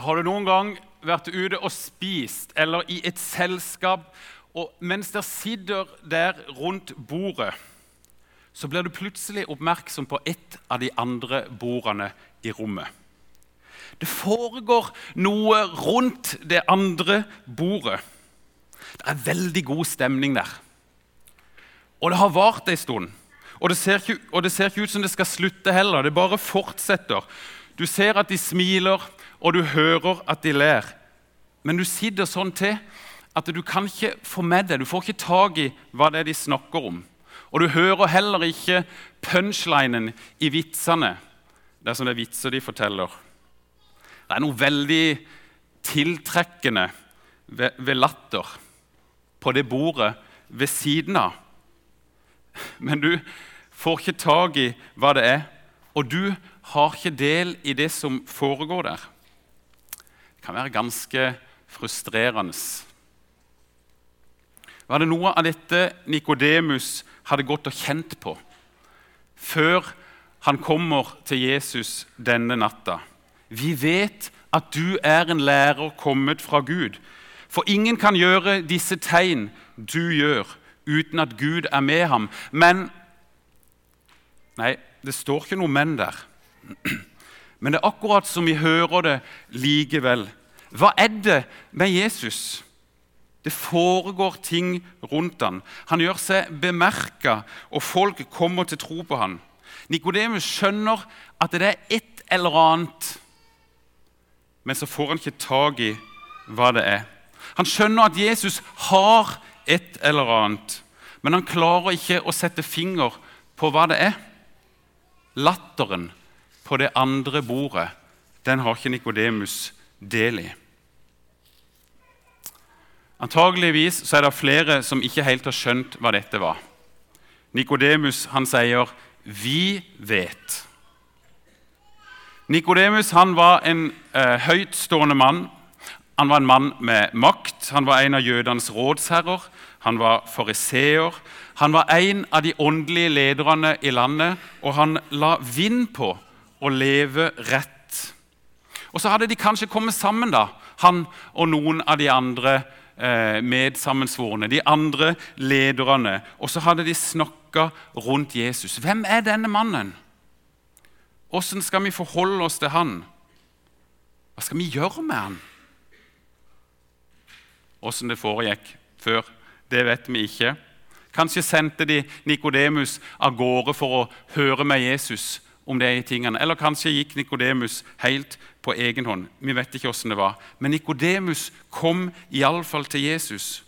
Har du noen gang vært ute og spist eller i et selskap, og mens dere sitter der rundt bordet, så blir du plutselig oppmerksom på et av de andre bordene i rommet? Det foregår noe rundt det andre bordet. Det er veldig god stemning der. Og det har vart ei stund. Og det, ser ikke, og det ser ikke ut som det skal slutte heller. Det bare fortsetter. Du ser at de smiler, og du hører at de ler. Men du sitter sånn til at du kan ikke få med deg, du får ikke tak i hva det er de snakker om. Og du hører heller ikke punchlinen i vitsene. Det er er vitser de forteller. Det er noe veldig tiltrekkende ved, ved latter på det bordet ved siden av. Men du får ikke tak i hva det er, og du har ikke del i det som foregår der. Kan være ganske frustrerende. Var det noe av dette Nikodemus hadde gått og kjent på før han kommer til Jesus denne natta? Vi vet at du er en lærer kommet fra Gud. For ingen kan gjøre disse tegn du gjør, uten at Gud er med ham. Men Nei, det står ikke noe 'men' der. Men det er akkurat som vi hører det likevel. Hva er det med Jesus? Det foregår ting rundt han. Han gjør seg bemerka, og folk kommer til tro på han. Nikodemus skjønner at det er et eller annet, men så får han ikke tak i hva det er. Han skjønner at Jesus har et eller annet, men han klarer ikke å sette finger på hva det er. Latteren på det andre bordet, den har ikke Nikodemus del i. Antageligvis så er det flere som ikke helt har skjønt hva dette var. Nikodemus sier 'vi vet'. Nikodemus var en eh, høytstående mann. Han var en mann med makt. Han var en av jødenes rådsherrer. Han var fariseer. Han var en av de åndelige lederne i landet, og han la vind på å leve rett. Og så hadde de kanskje kommet sammen, da, han og noen av de andre eh, medsammensvorne, de andre lederne. Og så hadde de snakka rundt Jesus. Hvem er denne mannen? Åssen skal vi forholde oss til han? Hva skal vi gjøre med han? Åssen det foregikk før, det vet vi ikke. Kanskje sendte de Nikodemus av gårde for å høre med Jesus om de tingene. Eller kanskje gikk Nikodemus helt på egen hånd. Vi vet ikke hvordan det var. Men Nikodemus kom iallfall til Jesus.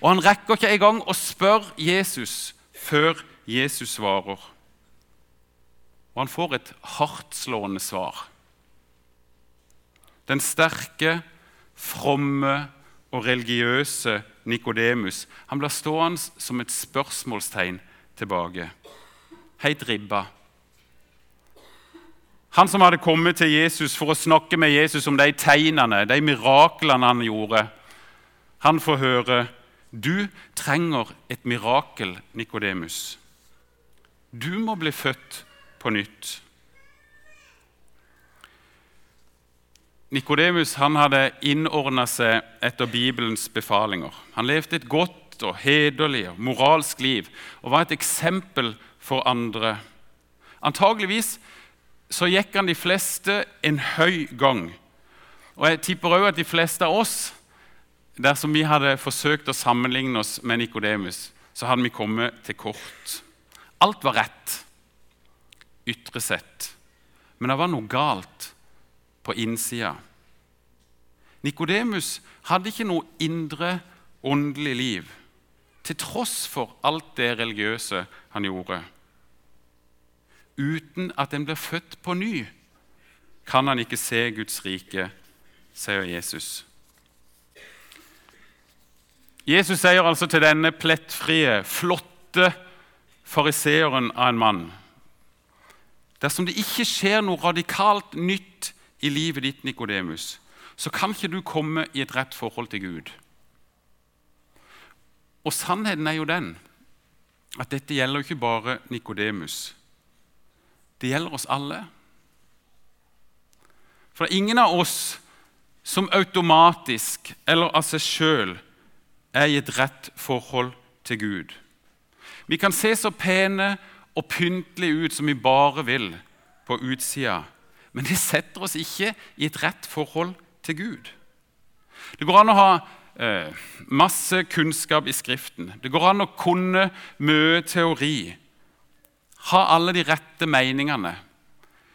Og han rekker ikke engang å spørre Jesus før Jesus svarer. Og han får et hardtslående svar. Den sterke, fromme og religiøse Nikodemus blir stående som et spørsmålstegn tilbake. Helt ribba. Han som hadde kommet til Jesus for å snakke med Jesus om de tegnene, de miraklene han gjorde, han får høre du trenger et mirakel, Nikodemus. Du må bli født på nytt. Nikodemus hadde innordna seg etter Bibelens befalinger. Han levde et godt og hederlig og moralsk liv og var et eksempel for andre. Antageligvis så gikk han de fleste en høy gang. Og jeg tipper òg at de fleste av oss, dersom vi hadde forsøkt å sammenligne oss med Nikodemus, så hadde vi kommet til kort. Alt var rett, ytre sett. Men det var noe galt på innsida. Nikodemus hadde ikke noe indre åndelig liv, til tross for alt det religiøse han gjorde uten at en blir født på ny, kan han ikke se Guds rike, sier Jesus. Jesus sier altså til denne plettfrie, flotte fariseeren av en mann Dersom det ikke skjer noe radikalt nytt i livet ditt, Nikodemus, så kan ikke du komme i et rett forhold til Gud. Og sannheten er jo den at dette gjelder ikke bare Nikodemus. Det gjelder oss alle. For det er ingen av oss som automatisk eller av seg sjøl er i et rett forhold til Gud. Vi kan se så pene og pyntelige ut som vi bare vil på utsida, men det setter oss ikke i et rett forhold til Gud. Det går an å ha eh, masse kunnskap i Skriften. Det går an å kunne mye teori. Ha alle de rette meningene.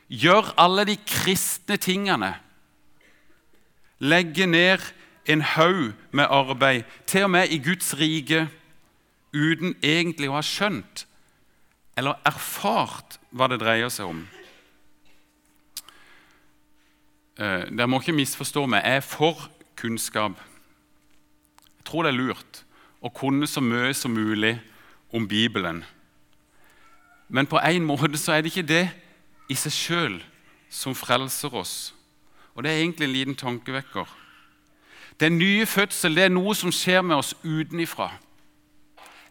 Gjør alle de kristne tingene. Legge ned en haug med arbeid, til og med i Guds rike, uten egentlig å ha skjønt eller erfart hva det dreier seg om. Eh, dere må ikke misforstå meg. Jeg er for kunnskap. Jeg tror det er lurt å kunne så mye som mulig om Bibelen. Men på en måte så er det ikke det i seg sjøl som frelser oss. Og det er egentlig en liten tankevekker. Den nye fødsel det er noe som skjer med oss utenifra.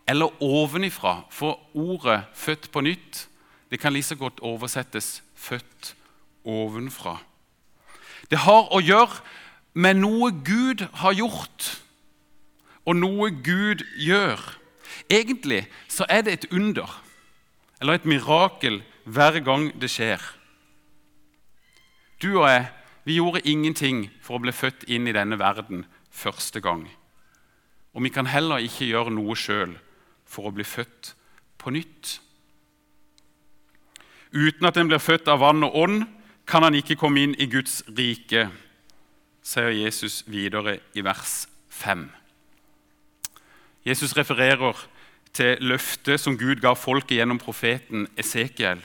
Eller ovenifra. For ordet 'født på nytt' det kan like godt oversettes 'født ovenfra'. Det har å gjøre med noe Gud har gjort, og noe Gud gjør. Egentlig så er det et under eller et mirakel hver gang det skjer. Du og jeg vi gjorde ingenting for å bli født inn i denne verden første gang. Og vi kan heller ikke gjøre noe sjøl for å bli født på nytt. Uten at en blir født av vann og ånd, kan han ikke komme inn i Guds rike, sier Jesus videre i vers 5. Jesus refererer til løftet som Gud ga folket gjennom profeten Esekiel,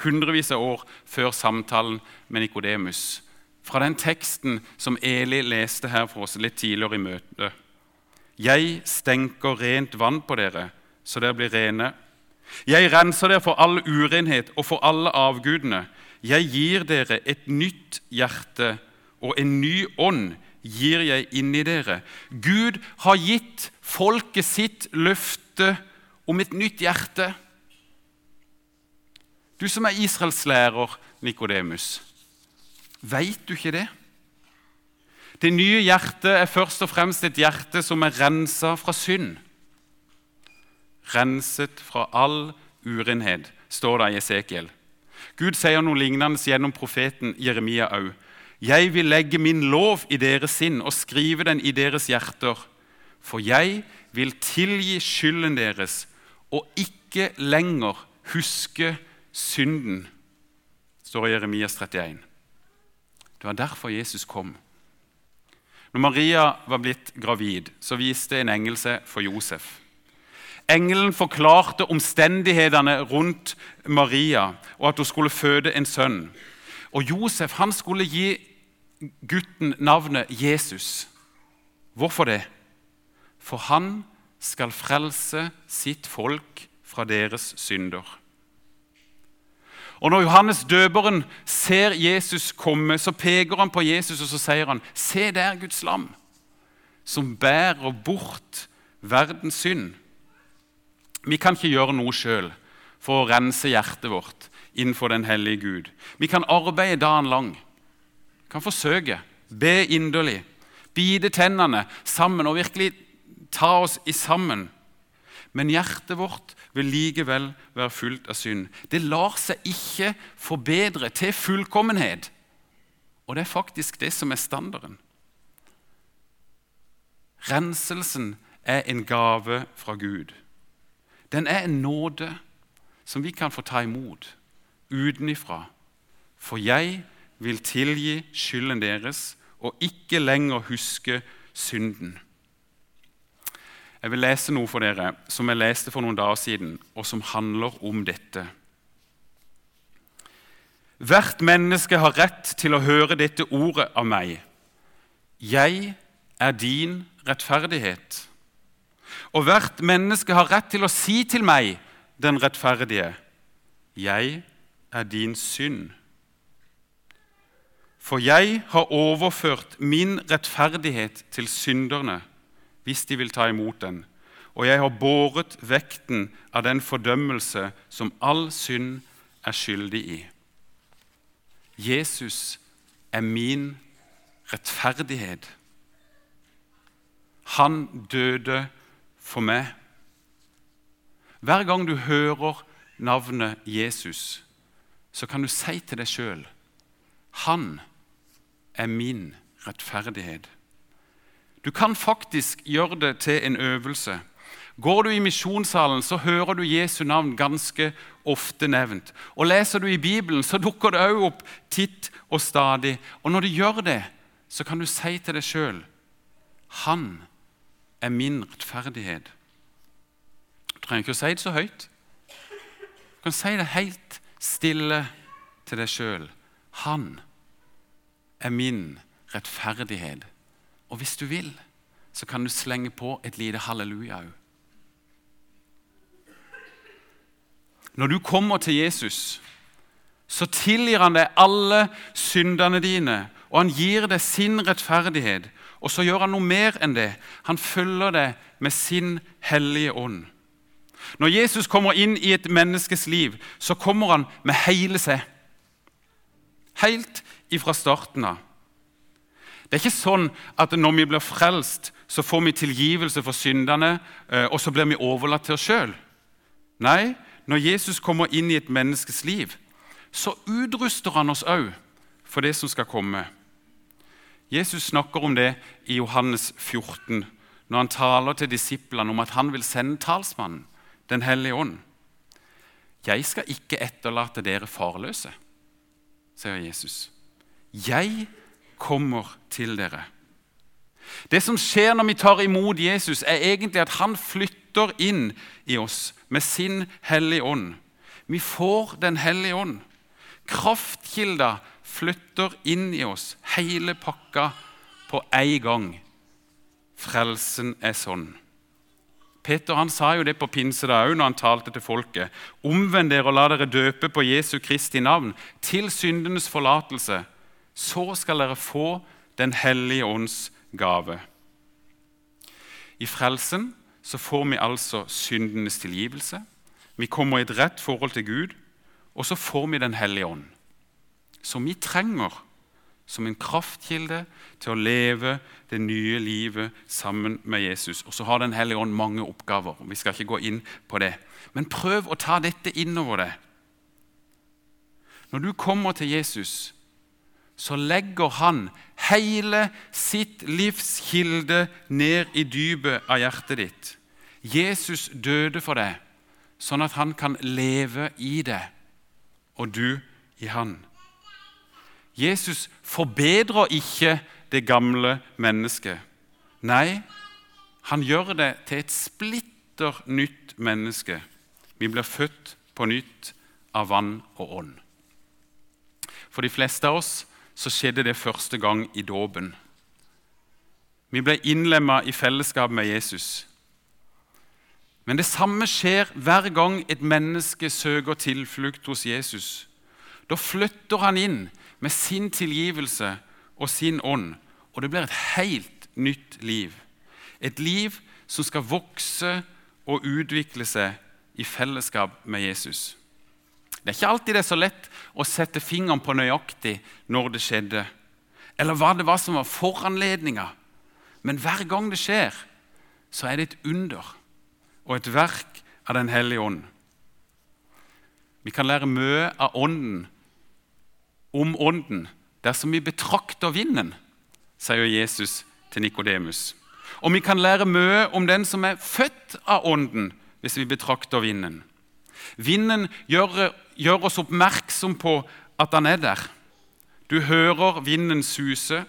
hundrevis av år før samtalen med Nikodemus. Fra den teksten som Eli leste her for oss litt tidligere i møtet. Jeg stenker rent vann på dere, så dere blir rene. Jeg renser dere for all urenhet og for alle avgudene. Jeg gir dere et nytt hjerte, og en ny ånd gir jeg inni dere. Gud har gitt folket sitt løfte om et nytt hjerte. Du som er Israels lærer, Nikodemus, veit du ikke det? Det nye hjertet er først og fremst et hjerte som er rensa fra synd. Renset fra all urenhet, står det i Esekiel. Gud sier noe lignende gjennom profeten Jeremia òg. Jeg vil legge min lov i deres sinn og skrive den i deres hjerter. For jeg vil tilgi skylden deres og ikke lenger huske synden, står i Jeremias 31. Det var derfor Jesus kom. Når Maria var blitt gravid, så viste en engel seg for Josef. Engelen forklarte omstendighetene rundt Maria og at hun skulle føde en sønn. Og Josef han skulle gi gutten navnet Jesus. Hvorfor det? For han skal frelse sitt folk fra deres synder. Og Når Johannes døperen ser Jesus komme, så peker han på Jesus og så sier han, Se der Guds lam, som bærer bort verdens synd. Vi kan ikke gjøre noe sjøl for å rense hjertet vårt innenfor den hellige Gud. Vi kan arbeide dagen lang, kan forsøke, be inderlig, bite tennene sammen og virkelig ta oss i sammen. Men hjertet vårt vil likevel være fullt av synd. Det lar seg ikke forbedre til fullkommenhet. Og det er faktisk det som er standarden. Renselsen er en gave fra Gud. Den er en nåde som vi kan få ta imot utenifra. For jeg vil tilgi skylden deres og ikke lenger huske synden. Jeg vil lese noe for dere som jeg leste for noen dager siden, og som handler om dette. Hvert menneske har rett til å høre dette ordet av meg. Jeg er din rettferdighet. Og hvert menneske har rett til å si til meg, den rettferdige, jeg er din synd. For jeg har overført min rettferdighet til synderne hvis de vil ta imot den. Og jeg har båret vekten av den fordømmelse som all synd er skyldig i. Jesus er min rettferdighet. Han døde for meg. Hver gang du hører navnet Jesus, så kan du si til deg sjøl Han er min rettferdighet. Du kan faktisk gjøre det til en øvelse. Går du i misjonssalen, så hører du Jesu navn ganske ofte nevnt. Og Leser du i Bibelen, så dukker det òg opp titt og stadig. Og når du gjør det, så kan du si til deg sjøl Han er min rettferdighet. Du trenger ikke å si det så høyt. Du kan si det helt stille til deg sjøl. Han er min rettferdighet. Og hvis du vil, så kan du slenge på et lite halleluja òg. Når du kommer til Jesus, så tilgir han deg alle syndene dine, og han gir deg sin rettferdighet. Og så gjør han noe mer enn det. Han følger deg med sin hellige ånd. Når Jesus kommer inn i et menneskes liv, så kommer han med hele seg. Helt ifra starten av. Det er ikke sånn at når vi blir frelst, så får vi tilgivelse for syndene, eh, og så blir vi overlatt til oss sjøl. Nei, når Jesus kommer inn i et menneskes liv, så utruster han oss òg for det som skal komme. Jesus snakker om det i Johannes 14, når han taler til disiplene om at han vil sende talsmannen, Den hellige ånd. Jeg skal ikke etterlate dere farløse, sier Jesus. Jeg kommer til dere. Det som skjer når vi tar imot Jesus, er egentlig at han flytter inn i oss med sin hellige ånd. Vi får Den hellige ånd. Kraftkilda flytter inn i oss, hele pakka på én gang. Frelsen er sånn. Peter han sa jo det på pinsedag òg når han talte til folket. Omvend dere og la dere døpe på Jesu Kristi navn til syndenes forlatelse. Så skal dere få Den hellige ånds gave. I frelsen så får vi altså syndenes tilgivelse. Vi kommer i et rett forhold til Gud, og så får vi Den hellige ånd som vi trenger som en kraftkilde til å leve det nye livet sammen med Jesus. Og så har Den hellige ånd mange oppgaver. Vi skal ikke gå inn på det. Men prøv å ta dette innover deg. Når du kommer til Jesus, så legger han hele sitt livs kilde ned i dypet av hjertet ditt. Jesus døde for deg, sånn at han kan leve i deg, og du i han. Jesus forbedrer ikke det gamle mennesket. Nei, han gjør det til et splitter nytt menneske. Vi blir født på nytt av vann og ånd. For de fleste av oss så skjedde det første gang i dåpen. Vi ble innlemma i fellesskap med Jesus. Men det samme skjer hver gang et menneske søker tilflukt hos Jesus. Da flytter han inn med sin tilgivelse og sin ånd. Og det blir et helt nytt liv. Et liv som skal vokse og utvikle seg i fellesskap med Jesus. Det er ikke alltid det er så lett å sette fingeren på nøyaktig når det skjedde, eller hva det var som var foranledninga. Men hver gang det skjer, så er det et under og et verk av Den hellige ånd. Vi kan lære mye av Ånden om Ånden dersom vi betrakter vinden, sier Jesus til Nikodemus. Og vi kan lære mye om den som er født av Ånden, hvis vi betrakter vinden. Vinden gjør, gjør oss oppmerksom på at han er der. Du hører vinden suse.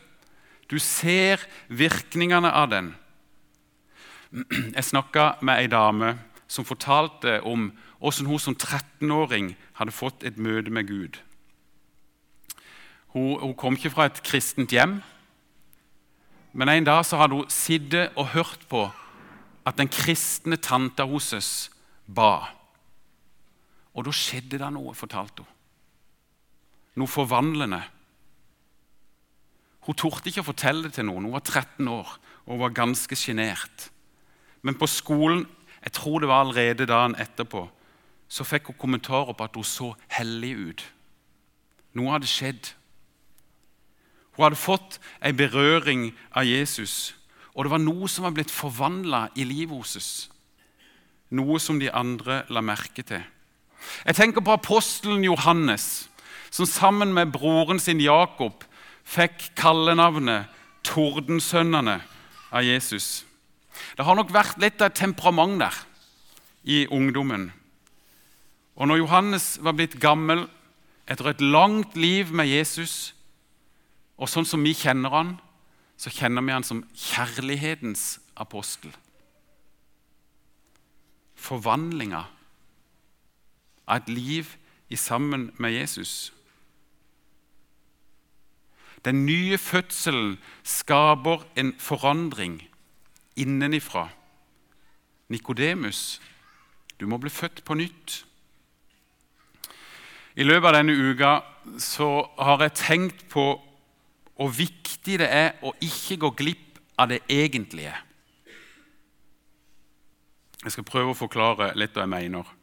Du ser virkningene av den. Jeg snakka med ei dame som fortalte om hvordan hun som 13-åring hadde fått et møte med Gud. Hun, hun, kom ikke fra et kristent hjem. Men en dag hadde hun sittet og hørt på at den kristne tanta hennes ba. Og da skjedde det noe, fortalte hun. Noe forvandlende. Hun torde ikke å fortelle det til noen. Hun var 13 år og var ganske sjenert. Men på skolen, jeg tror det var allerede dagen etterpå, så fikk hun kommentarer på at hun så hellig ut. Noe hadde skjedd. Hun hadde fått en berøring av Jesus, og det var noe som var blitt forvandla i livet hennes. Noe som de andre la merke til. Jeg tenker på apostelen Johannes, som sammen med broren sin Jakob fikk kallenavnet Tordensønnene av Jesus. Det har nok vært litt av et temperament der i ungdommen. Og når Johannes var blitt gammel etter et langt liv med Jesus, og sånn som vi kjenner han, så kjenner vi han som kjærlighetens apostel. Forvandlinga av et liv i sammen med Jesus. Den nye fødselen skaper en forandring innenifra. Nikodemus, du må bli født på nytt. I løpet av denne uka så har jeg tenkt på hvor viktig det er å ikke gå glipp av det egentlige. Jeg skal prøve å forklare litt hva jeg mener.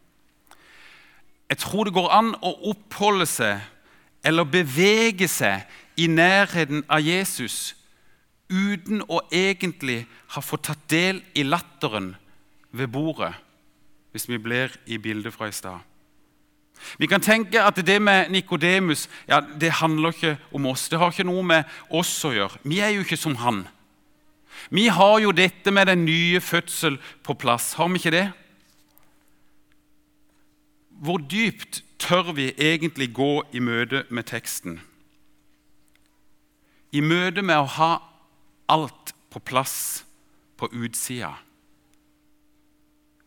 Jeg tror det går an å oppholde seg eller bevege seg i nærheten av Jesus uten å egentlig ha fått tatt del i latteren ved bordet, hvis vi blir i bildet fra i stad. Vi kan tenke at det med Nikodemus ja, det handler ikke om oss. Det har ikke noe med oss å gjøre. Vi er jo ikke som han. Vi har jo dette med den nye fødsel på plass. Har vi ikke det? Hvor dypt tør vi egentlig gå i møte med teksten? I møte med å ha alt på plass på utsida,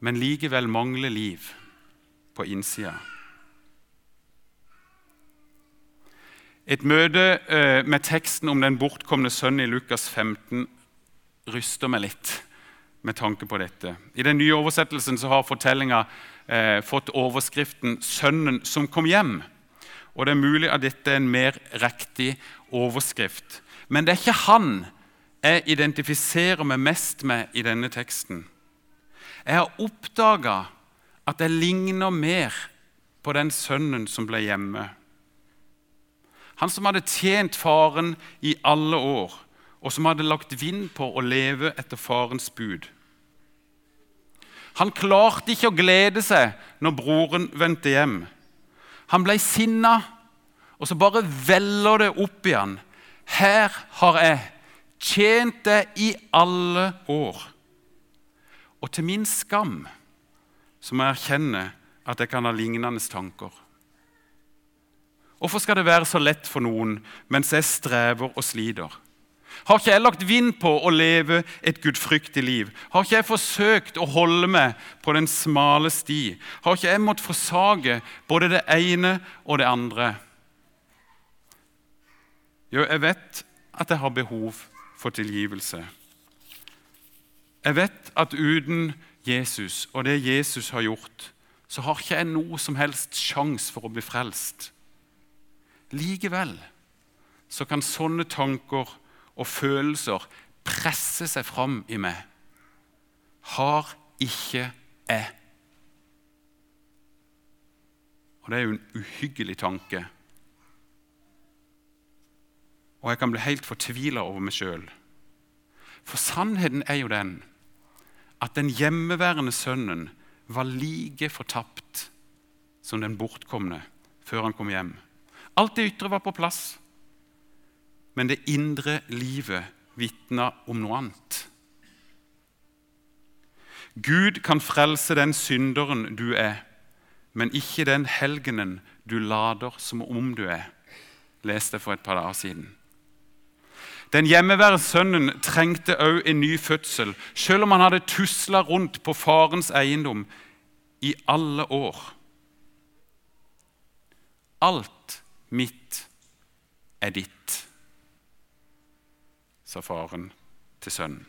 men likevel mangle liv på innsida. Et møte eh, med teksten om den bortkomne sønnen i Lukas 15 ryster meg litt med tanke på dette. I den nye oversettelsen har fortellinga eh, fått overskriften 'Sønnen som kom hjem'. Og Det er mulig at dette er en mer riktig overskrift. Men det er ikke han jeg identifiserer meg mest med i denne teksten. Jeg har oppdaga at jeg ligner mer på den sønnen som ble hjemme. Han som hadde tjent faren i alle år, og som hadde lagt vind på å leve etter farens bud. Han klarte ikke å glede seg når broren vendte hjem. Han ble sinna, og så bare veller det opp i han. Her har jeg tjent deg i alle år. Og til min skam så må jeg erkjenne at jeg kan ha lignende tanker. Hvorfor skal det være så lett for noen mens jeg strever og sliter? Har ikke jeg lagt vind på å leve et gudfryktig liv? Har ikke jeg forsøkt å holde meg på den smale sti? Har ikke jeg måttet forsage både det ene og det andre? Jo, jeg vet at jeg har behov for tilgivelse. Jeg vet at uten Jesus og det Jesus har gjort, så har ikke jeg noe som helst sjanse for å bli frelst. Likevel så kan sånne tanker og følelser presser seg fram i meg. Har ikke jeg? Og Det er jo en uhyggelig tanke og jeg kan bli helt fortvila over meg sjøl. For sannheten er jo den at den hjemmeværende sønnen var like fortapt som den bortkomne før han kom hjem. Alt det ytre var på plass, men det indre livet vitna om noe annet. Gud kan frelse den synderen du er, men ikke den helgenen du lader som om du er, leste jeg for et par dager siden. Den hjemmeværende sønnen trengte òg en ny fødsel, selv om han hadde tusla rundt på farens eiendom i alle år. Alt mitt er ditt, sa faren til sønnen.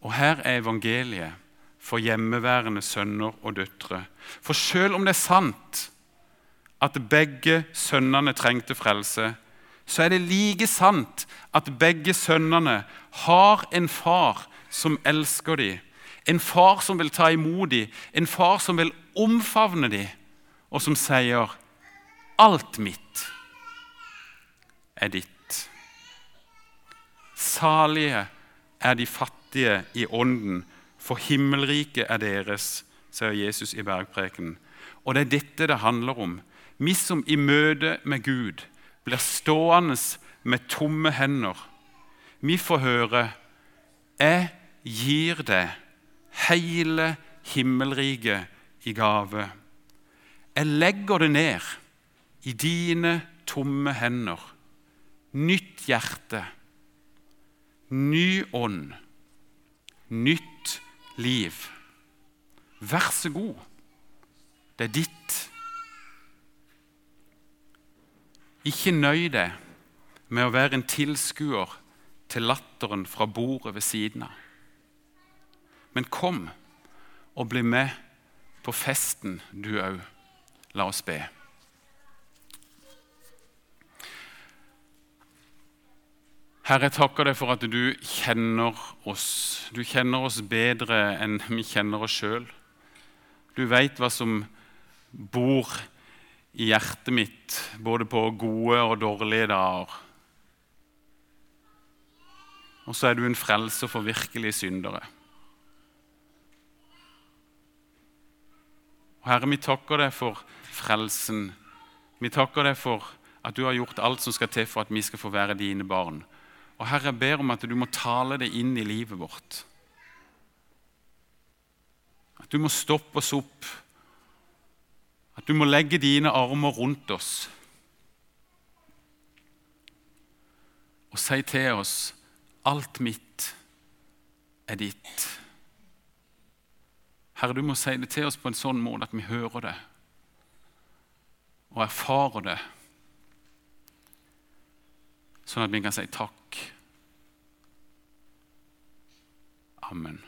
Og her er evangeliet for hjemmeværende sønner og døtre. For selv om det er sant at begge sønnene trengte frelse, så er det like sant at begge sønnene har en far som elsker dem. En far som vil ta imot dem, en far som vil omfavne dem, og som sier 'Alt mitt er ditt'. Salige er de fattige i ånden, for himmelriket er deres, sier Jesus i bergprekenen. Og det er dette det handler om. Vi som i møte med Gud blir stående med tomme hender. Vi får høre 'Jeg gir deg hele himmelriket i gave'. Jeg legger det ned i dine tomme hender. Nytt hjerte, ny ånd, nytt liv. Vær så god. Det er ditt. Ikke nøy deg med å være en tilskuer til latteren fra bordet ved siden av. Men kom og bli med på festen, du òg. La oss be. Herre, jeg takker deg for at du kjenner oss. Du kjenner oss bedre enn vi kjenner oss sjøl. Du veit hva som bor i hjertet mitt, både på gode og dårlige dager. Og så er du en frelser for virkelige syndere. Og Herre, vi takker deg for frelsen. Vi takker deg for at du har gjort alt som skal til for at vi skal få være dine barn. Og Herre, jeg ber om at du må tale det inn i livet vårt. At du må stoppe oss opp. At du må legge dine armer rundt oss. Og si til oss alt mitt er ditt. Herre, du må si det til oss på en sånn måte at vi hører det og erfarer det, sånn at vi kan si takk. Amen.